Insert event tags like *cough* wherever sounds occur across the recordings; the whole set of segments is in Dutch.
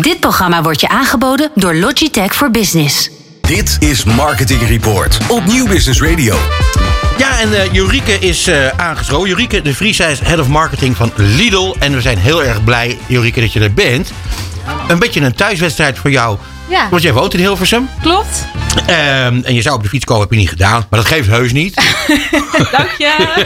Dit programma wordt je aangeboden door Logitech for Business. Dit is Marketing Report op Nieuw Business Radio. Ja, en uh, Jurike is uh, aangeschoven. Jurike de Vries, zij is Head of Marketing van Lidl. En we zijn heel erg blij, Jurike, dat je er bent. Een beetje een thuiswedstrijd voor jou. Ja. Want jij woont in Hilversum. Klopt. Um, en je zou op de fiets komen, heb je niet gedaan. Maar dat geeft heus niet. *laughs* Dank je.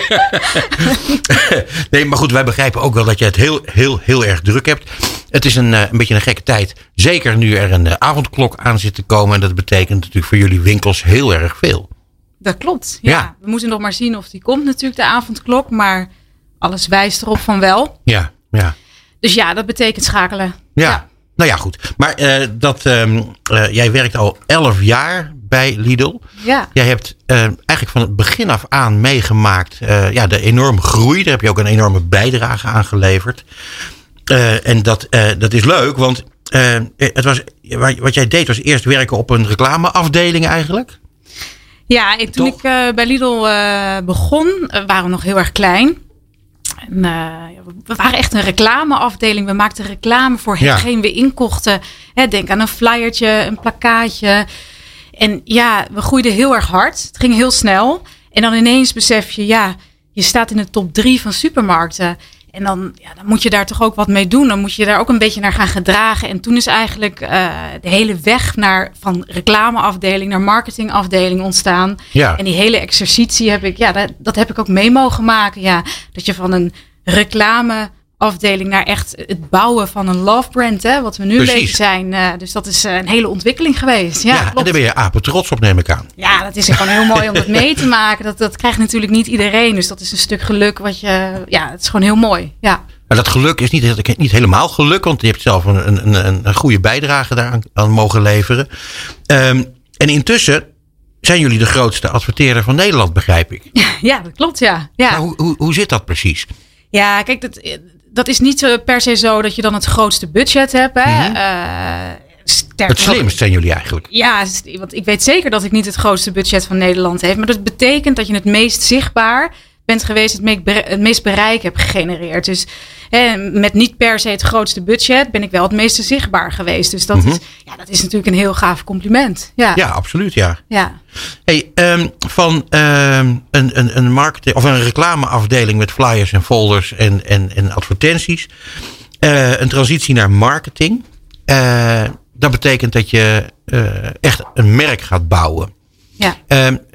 *laughs* nee, maar goed, wij begrijpen ook wel dat je het heel, heel, heel erg druk hebt. Het is een, een beetje een gekke tijd. Zeker nu er een avondklok aan zit te komen. En dat betekent natuurlijk voor jullie winkels heel erg veel. Dat klopt. Ja. ja. We moeten nog maar zien of die komt natuurlijk, de avondklok. Maar alles wijst erop van wel. Ja, ja. Dus ja, dat betekent schakelen. ja. ja. Nou ja, goed. Maar uh, dat, uh, uh, jij werkt al elf jaar bij Lidl. Ja. Jij hebt eigenlijk van het begin af aan meegemaakt ja, de enorme groei. Daar heb je ook een enorme bijdrage aan geleverd. en dat, dat is leuk, want het was, wat jij deed was eerst werken op een reclameafdeling eigenlijk. Ja, ik, toen Toch? ik bij Lidl begon, waren we nog heel erg klein. En, uh, we waren echt een reclameafdeling. We maakten reclame voor hetgeen ja. we inkochten. Hè, denk aan een flyertje, een plakkaatje. En ja, we groeiden heel erg hard. Het ging heel snel. En dan ineens besef je, ja, je staat in de top drie van supermarkten. En dan, ja, dan moet je daar toch ook wat mee doen. Dan moet je daar ook een beetje naar gaan gedragen. En toen is eigenlijk uh, de hele weg naar, van reclameafdeling naar marketingafdeling ontstaan. Ja. En die hele exercitie heb ik, ja, dat, dat heb ik ook mee mogen maken. Ja, dat je van een reclameafdeling naar echt het bouwen van een love brand, hè, wat we nu Precies. bezig zijn. Uh, dus dat is uh, een hele ontwikkeling geweest. Ja, Ja, en daar ben je apen trots op, neem ik aan. ja, dat is gewoon heel mooi om dat mee te maken. Dat, dat krijgt natuurlijk niet iedereen. Dus dat is een stuk geluk wat je. Ja, het is gewoon heel mooi. Ja. Maar dat geluk is niet, niet helemaal geluk, want je hebt zelf een, een, een, een goede bijdrage daaraan aan mogen leveren. Um, en intussen zijn jullie de grootste adverteerder van Nederland, begrijp ik. *laughs* ja, dat klopt, ja. ja. Maar hoe, hoe, hoe zit dat precies? Ja, kijk, dat, dat is niet zo per se zo dat je dan het grootste budget hebt. Hè? Uh, Het slimst zijn jullie eigenlijk. Ja, want ik weet zeker dat ik niet het grootste budget van Nederland heb. Maar dat betekent dat je het meest zichtbaar bent geweest, het meest, het meest bereik hebt gegenereerd. Dus hè, met niet per se het grootste budget ben ik wel het meeste zichtbaar geweest. Dus dat, Mhm. is, ja, dat is natuurlijk een heel gaaf compliment. Ja, Ja, absoluut, ja. ja. Hey, um, van um, een, een, een marketing of een reclameafdeling met flyers en folders en, en, en advertenties. Uh, een transitie naar marketing. Uh, dat betekent dat je uh, echt een merk gaat bouwen. Ja.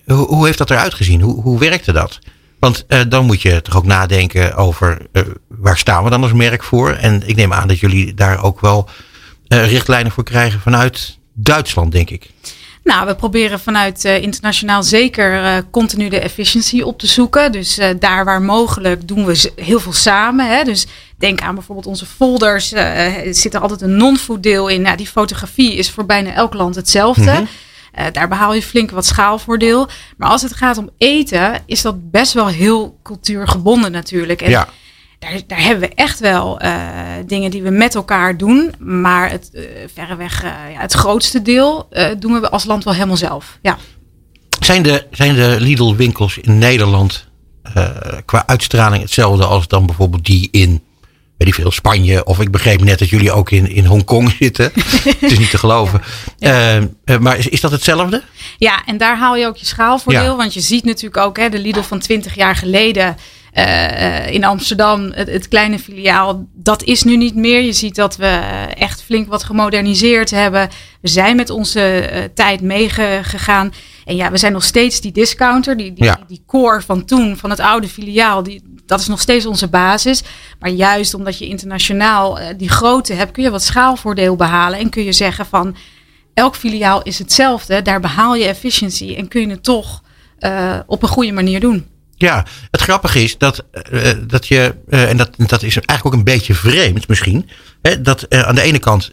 Hoe, hoe heeft dat eruit gezien? Hoe, hoe werkte dat? Want dan moet je toch ook nadenken over waar staan we dan als merk voor? En ik neem aan dat jullie daar ook wel richtlijnen voor krijgen vanuit Duitsland, denk ik. Nou, we proberen vanuit internationaal zeker continu de efficiëntie op te zoeken. Dus daar waar mogelijk doen we heel veel samen. Hè? Dus denk aan bijvoorbeeld onze folders. er zit er altijd een non-food deel in. Nou, die fotografie is voor bijna elk land hetzelfde. Mm -hmm. Daar behaal je flink wat schaalvoordeel. Maar als het gaat om eten, is dat best wel heel cultuurgebonden natuurlijk. En ja. Daar, daar, hebben we echt wel uh, dingen die we met elkaar doen. Maar het uh, verreweg uh, ja, het grootste deel doen we als land wel helemaal zelf. Ja. Zijn de, zijn de Lidl winkels in Nederland qua uitstraling hetzelfde als dan bijvoorbeeld die in weet ik veel, Spanje? Of ik begreep net dat jullie ook in, in Hongkong *laughs* zitten. het is niet te geloven. *laughs* Ja. Ja. maar is, is dat hetzelfde? Ja, en daar haal je ook je schaalvoordeel. Ja. Want je ziet natuurlijk ook hè, de Lidl van 20 jaar geleden. Uh, in Amsterdam, het, het, kleine filiaal, dat is nu niet meer. Je ziet dat we echt flink wat gemoderniseerd hebben. We zijn met onze uh, tijd meegegaan. En ja, we zijn nog steeds die discounter, die, die, ja. die core van toen, van het oude filiaal. Die, dat is nog steeds onze basis. Maar juist omdat je internationaal uh, die grootte hebt, kun je wat schaalvoordeel behalen. En kun je zeggen van elk filiaal is hetzelfde. Daar behaal je efficiëntie en kun je het toch op een goede manier doen. Ja, het grappige is dat, uh, dat je, uh, en dat, dat is eigenlijk ook een beetje vreemd misschien, hè, dat aan de ene kant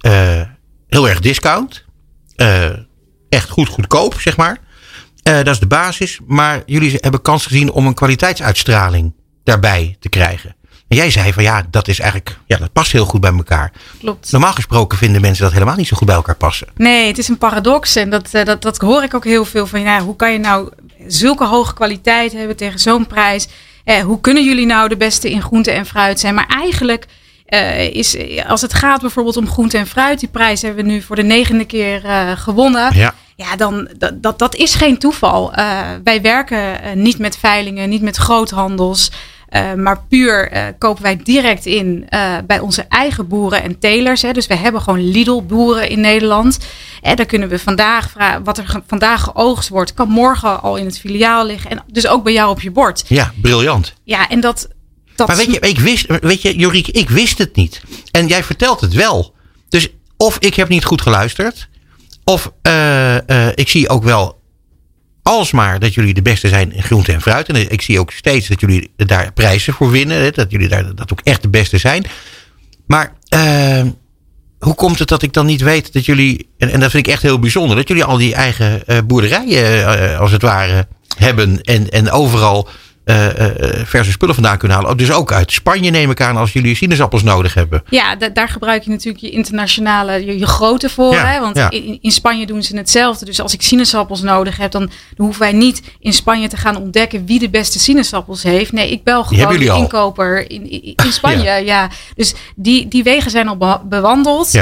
heel erg discount, echt goed goedkoop, zeg maar. dat is de basis, maar jullie hebben kans gezien om een kwaliteitsuitstraling daarbij te krijgen. En jij zei van ja, dat is eigenlijk, ja, dat past heel goed bij elkaar. Klopt. Normaal gesproken vinden mensen dat helemaal niet zo goed bij elkaar passen. Nee, het is een paradox en dat, dat, dat hoor ik ook heel veel van. Ja, hoe kan je nou zulke hoge kwaliteit hebben tegen zo'n prijs? Eh, hoe kunnen jullie nou de beste in groente en fruit zijn? Maar eigenlijk is, als het gaat bijvoorbeeld om groente en fruit, die prijs hebben we nu voor de negende keer gewonnen. Ja. Ja, dan dat, dat, dat is geen toeval. wij werken niet met veilingen, niet met groothandels. Uh, maar puur uh, kopen wij direct in uh, bij onze eigen boeren en telers. Hè. Dus we hebben gewoon Lidl-boeren in Nederland. En dan kunnen we vandaag vragen, wat er vandaag geoogst wordt, kan morgen al in het filiaal liggen. En dus ook bij jou op je bord. Ja, briljant. Ja, en dat. dat maar weet je, ik wist, weet je, Joriek, ik wist het niet. En jij vertelt het wel. Dus of ik heb niet goed geluisterd. Of ik zie ook wel alsmaar dat jullie de beste zijn in groente en fruit. En ik zie ook steeds dat jullie daar prijzen voor winnen. Dat jullie daar dat ook echt de beste zijn. Maar uh, hoe komt het dat ik dan niet weet dat jullie, en, dat vind ik echt heel bijzonder, dat jullie al die eigen uh, boerderijen uh, als het ware hebben en, en overal verse spullen vandaan kunnen halen. Dus ook uit Spanje neem ik aan als jullie sinaasappels nodig hebben. Ja, daar gebruik je natuurlijk je internationale, je, je grootte voor. hè? Want in, in, Spanje doen ze hetzelfde. Dus als ik sinaasappels nodig heb, dan, dan, hoeven wij niet in Spanje te gaan ontdekken wie de beste sinaasappels heeft. Nee, ik bel gewoon de inkoper in, in, in Spanje. ja. ja. Dus die, die wegen zijn al bewandeld.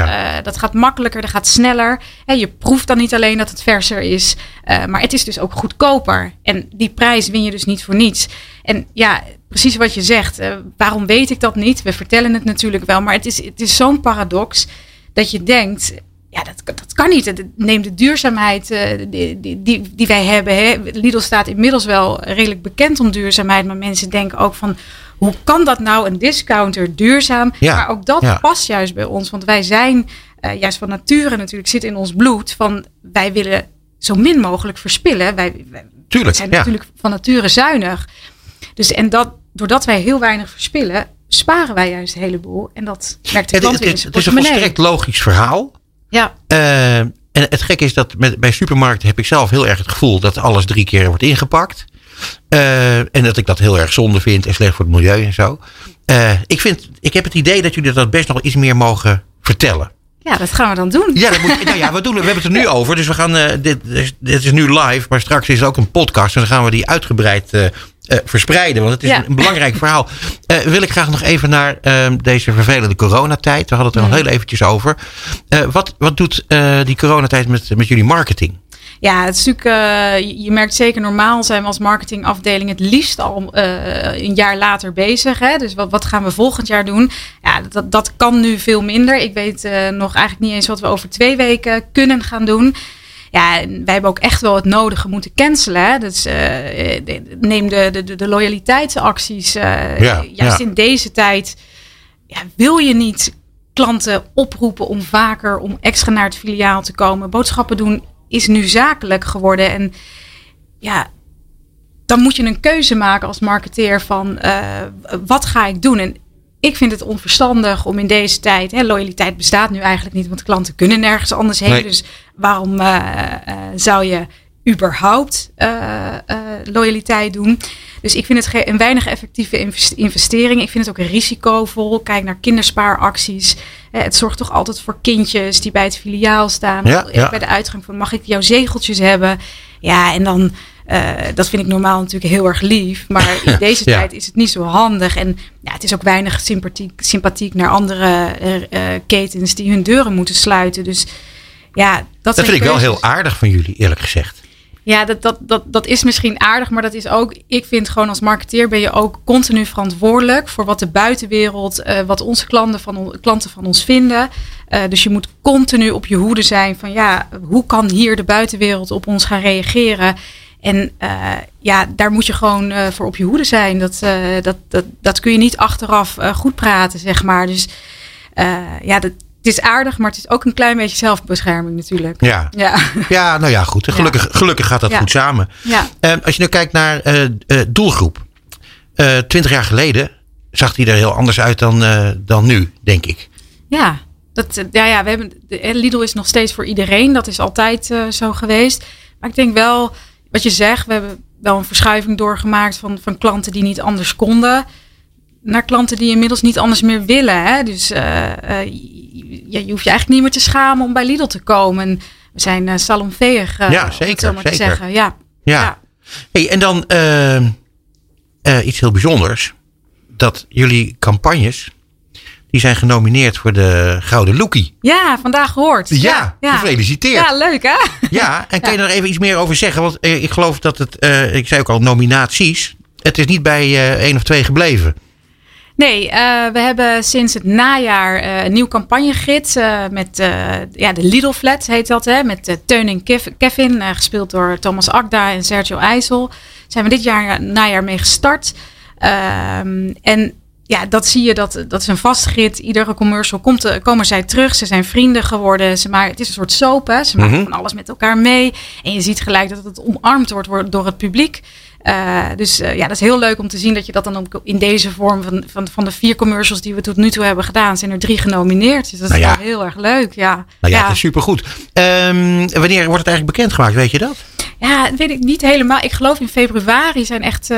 Dat gaat makkelijker, dat gaat sneller. En je proeft dan niet alleen dat het verser is, maar het is dus ook goedkoper. En die prijs win je dus niet voor niets. En ja, precies wat je zegt. Uh, waarom weet ik dat niet? We vertellen het natuurlijk wel, maar het is, het is zo'n paradox dat je denkt. Ja, dat, dat kan niet. Neem de duurzaamheid uh, die, die, die, wij hebben. Hè. Lidl staat inmiddels wel redelijk bekend om duurzaamheid. Maar mensen denken ook van... hoe kan dat nou een discounter duurzaam? Ja, maar ook dat ja. past juist bij ons. Want wij zijn uh, juist van nature natuurlijk... zit in ons bloed van... wij willen zo min mogelijk verspillen. Wij, wij Tuurlijk, zijn ja. natuurlijk van nature zuinig. Dus en dat, doordat wij heel weinig verspillen, sparen wij juist een heleboel. En dat merkt de klant het, het, het is een volstrekt logisch verhaal. Ja, Uh, en het gekke is dat met, bij supermarkten heb ik zelf heel erg het gevoel dat alles drie keer wordt ingepakt. Uh, en dat ik dat heel erg zonde vind en slecht voor het milieu en zo. Uh, ik, vind, ik heb het idee dat jullie dat best nog iets meer mogen vertellen. Ja, dat gaan we dan doen. Ja, dat moet, *laughs* nou ja, we, doen, we hebben het er nu over. Dus we gaan, uh, dit, dit is nu live, maar straks is het ook een podcast. En dan gaan we die uitgebreid uh, uh, verspreiden. Want het is Ja. een, belangrijk verhaal. Uh, wil ik graag nog even naar uh, deze vervelende coronatijd. We hadden het er al Mm. heel eventjes over. Wat, wat doet die coronatijd met, met jullie marketing? Ja, het is natuurlijk, uh, je- merkt zeker normaal zijn we als marketingafdeling het liefst al uh, een jaar later bezig. Hè? Dus wat, wat gaan we volgend jaar doen? Ja, dat, dat kan nu veel minder. Ik weet uh, nog eigenlijk niet eens wat we over twee weken kunnen gaan doen. Ja, wij hebben ook echt wel het nodige moeten cancelen. Hè? Dus neem de, de, de loyaliteitsacties. Ja, juist ja. in deze tijd ja, wil je niet klanten oproepen om vaker, om extra naar het filiaal te komen. Boodschappen doen is nu zakelijk geworden. En ja, dan moet je een keuze maken als marketeer van uh, wat ga ik doen? En ik vind het onverstandig om in deze tijd, hè, loyaliteit bestaat nu eigenlijk niet, want klanten kunnen nergens anders heen. Nee. Dus waarom uh, uh, zou je überhaupt loyaliteit doen? Dus ik vind het een weinig effectieve invest- investering. Ik vind het ook risicovol. Kijk naar kinderspaaracties. Eh, het zorgt toch altijd voor kindjes die bij het filiaal staan. Ja, ja. Bij de uitgang van mag ik jouw zegeltjes hebben? Ja, en dan, uh, dat vind ik normaal natuurlijk heel erg lief. Maar *laughs* in deze Ja. tijd is het niet zo handig. En ja, het is ook weinig sympathiek, sympathiek naar andere uh, uh, ketens die hun deuren moeten sluiten. Dus ja, dat, vind ik wel heel aardig van jullie, eerlijk gezegd. Ja, dat, dat, dat, dat is misschien aardig, maar dat is ook. Ik vind gewoon als marketeer ben je ook continu verantwoordelijk voor wat de buitenwereld, uh, wat onze klanten van, klanten van ons vinden. Uh, dus je moet continu op je hoede zijn van ja, hoe kan hier de buitenwereld op ons gaan reageren? En uh, ja, daar moet je gewoon voor op je hoede zijn. Dat, dat, dat, dat kun je niet achteraf goed praten, zeg maar. Dus ja, dat, is aardig, maar het is ook een klein beetje zelfbescherming natuurlijk. Ja, ja. ja nou ja, goed. Gelukkig, gelukkig gaat dat ja. goed samen. Ja. Uh, als je nu kijkt naar uh, uh, doelgroep. Twintig jaar geleden zag die er heel anders uit dan, dan nu, denk ik. Ja, dat, ja, ja we hebben, de, Lidl is nog steeds voor iedereen. Dat is altijd zo geweest. Maar ik denk wel, wat je zegt, we hebben wel een verschuiving doorgemaakt van, van klanten die niet anders konden naar klanten die inmiddels niet anders meer willen. Hè? Dus uh, uh, je, je hoeft je eigenlijk niet meer te schamen om bij Lidl te komen. En we zijn uh, salonveeg, ja, zeker, maar zeker. te zeggen. Ja. ja. ja. Hey, en dan iets heel bijzonders. Dat jullie campagnes, die zijn genomineerd voor de Gouden Lookie. Ja, vandaag gehoord. Ja, gefeliciteerd. Ja, leuk hè? Ja, en kan je er even iets meer over zeggen? Want eh, ik geloof dat het, eh, ik zei ook al, nominaties. Het is niet bij eh, één of twee gebleven. Nee, eh, we hebben sinds het najaar eh, een nieuw campagnegids eh, met ja, de Lidl Flat heet dat, hè, met uh, Teun en Kev- Kevin, gespeeld door Thomas Akda en Sergio IJssel. Zijn we dit jaar najaar mee gestart. Ehm, en ja, dat zie je, dat, dat is een vast. Iedere commercial komt, eh, komen zij terug. Ze zijn vrienden geworden. Ze maken, het is een soort soap, hè. Ze maken Mhm. van alles met elkaar mee. En je ziet gelijk dat het omarmd wordt door het publiek. Eh, dus eh, ja, dat is heel leuk om te zien dat je dat dan ook in deze vorm van, van, van de vier commercials die we tot nu toe hebben gedaan, zijn er drie genomineerd. Dus dat is Nou ja. wel heel erg leuk. Ja, Nou ja, het is supergoed. Ehm, wanneer wordt het eigenlijk bekendgemaakt, weet je dat? Ja, dat weet ik niet helemaal. Ik geloof in februari zijn echt eh,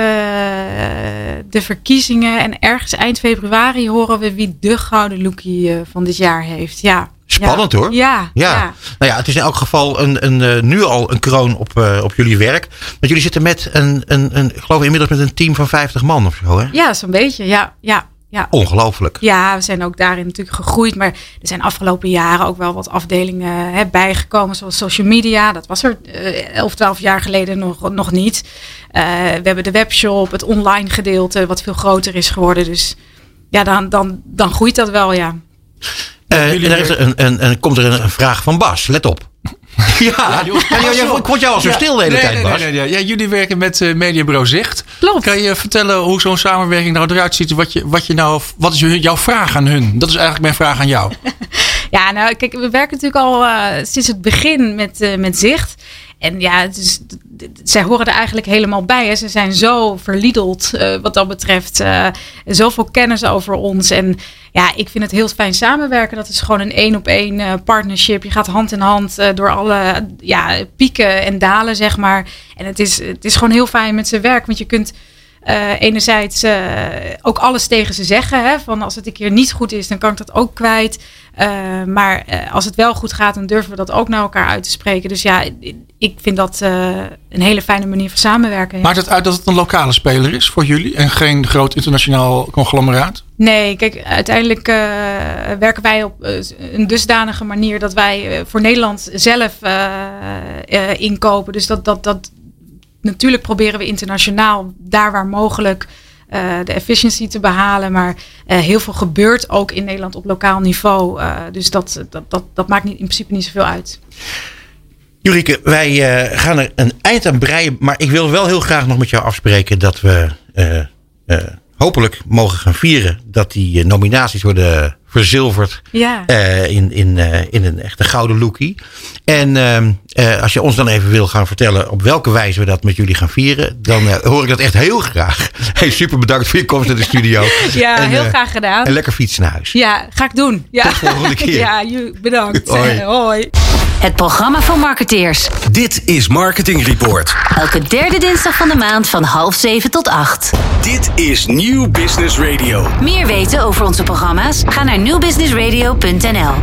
de verkiezingen. En ergens eind februari horen we wie de gouden lookie eh, van dit jaar heeft. Ja. Spannend ja. hoor. Ja, Ja. ja. Nou ja, het is in elk geval een, een, eh, nu al een kroon op, op jullie werk. Want jullie zitten met een, een, een, ik geloof inmiddels met een team van 50 man of zo, hè? Ja, zo'n beetje. Ja, ja, ja. Ongelooflijk. Ja, we zijn ook daarin natuurlijk gegroeid. Maar er zijn afgelopen jaren ook wel wat afdelingen hè, bijgekomen. Zoals social media. Dat was er eh 11, 12 jaar geleden nog, nog niet. Eh, we hebben de webshop, het online gedeelte. Wat veel groter is geworden. Dus ja, dan, dan, dan groeit dat wel, ja. Eh, en daar is er een, een, een, komt er een vraag van Bas. Let op. *laughs* Ja, ik vond jou al zo Ja, stil de hele nee, tijd, nee, Bas. nee, nee, nee. Ja, jullie werken met eh Mediabureau Zicht. Klopt. Kan je vertellen hoe zo'n samenwerking nou eruit ziet? Wat, je, wat, je nou, wat is jouw vraag aan hun? Dat is eigenlijk mijn vraag aan jou. *laughs* Ja, nou, kijk, we werken natuurlijk al eh, sinds het begin met, eh, met zicht. En ja, het zij horen er eigenlijk helemaal bij. Hè. Ze zijn zo verliedeld eh, wat dat betreft. eh, zoveel kennis over ons. En ja, ik vind het heel fijn samenwerken. Dat is gewoon een één op één partnership. Je gaat hand in hand eh, door alle ja, pieken en dalen, zeg maar. En het is, het is gewoon heel fijn met ze werk. Want je kunt eh, enerzijds eh, ook alles tegen ze zeggen. Hè, van als het een keer niet goed is, dan kan ik dat ook kwijt. Eh, maar als het wel goed gaat, dan durven we dat ook naar elkaar uit te spreken. Dus ja, ik vind dat een hele fijne manier van samenwerken. ja. Maakt het uit dat het een lokale speler is voor jullie en geen groot internationaal conglomeraat? Nee, kijk, uiteindelijk werken wij op een dusdanige manier dat wij voor Nederland zelf inkopen. Dus dat, dat, dat natuurlijk proberen we internationaal, daar waar mogelijk, eh, de efficiency te behalen. Maar eh, heel veel gebeurt ook in Nederland op lokaal niveau. Eh, dus dat, dat, dat, dat maakt niet, in principe niet zoveel uit. Jurike, wij gaan er een eind aan breien. Maar ik wil wel heel graag nog met jou afspreken dat we hopelijk mogen gaan vieren dat die nominaties worden verzilverd Ja. eh, in, in, eh, in een echte gouden lookie. En ehm, eh, als je ons dan even wil gaan vertellen op welke wijze we dat met jullie gaan vieren, dan hoor ik dat echt heel graag. *laughs* Hey, super bedankt voor je komst naar de studio. Ja, En, heel graag gedaan. En lekker fietsen naar huis. Ja, ga ik doen. Ja. Tot volgende keer. *laughs* ja, bedankt. Hoi. Hoi. Het programma van marketeers. Dit is Marketing Report. Elke derde dinsdag van de maand van half zeven tot acht. Dit is Nieuw Business Radio. Meer weten over onze programma's? Ga naar nieuwbusinessradio.nl.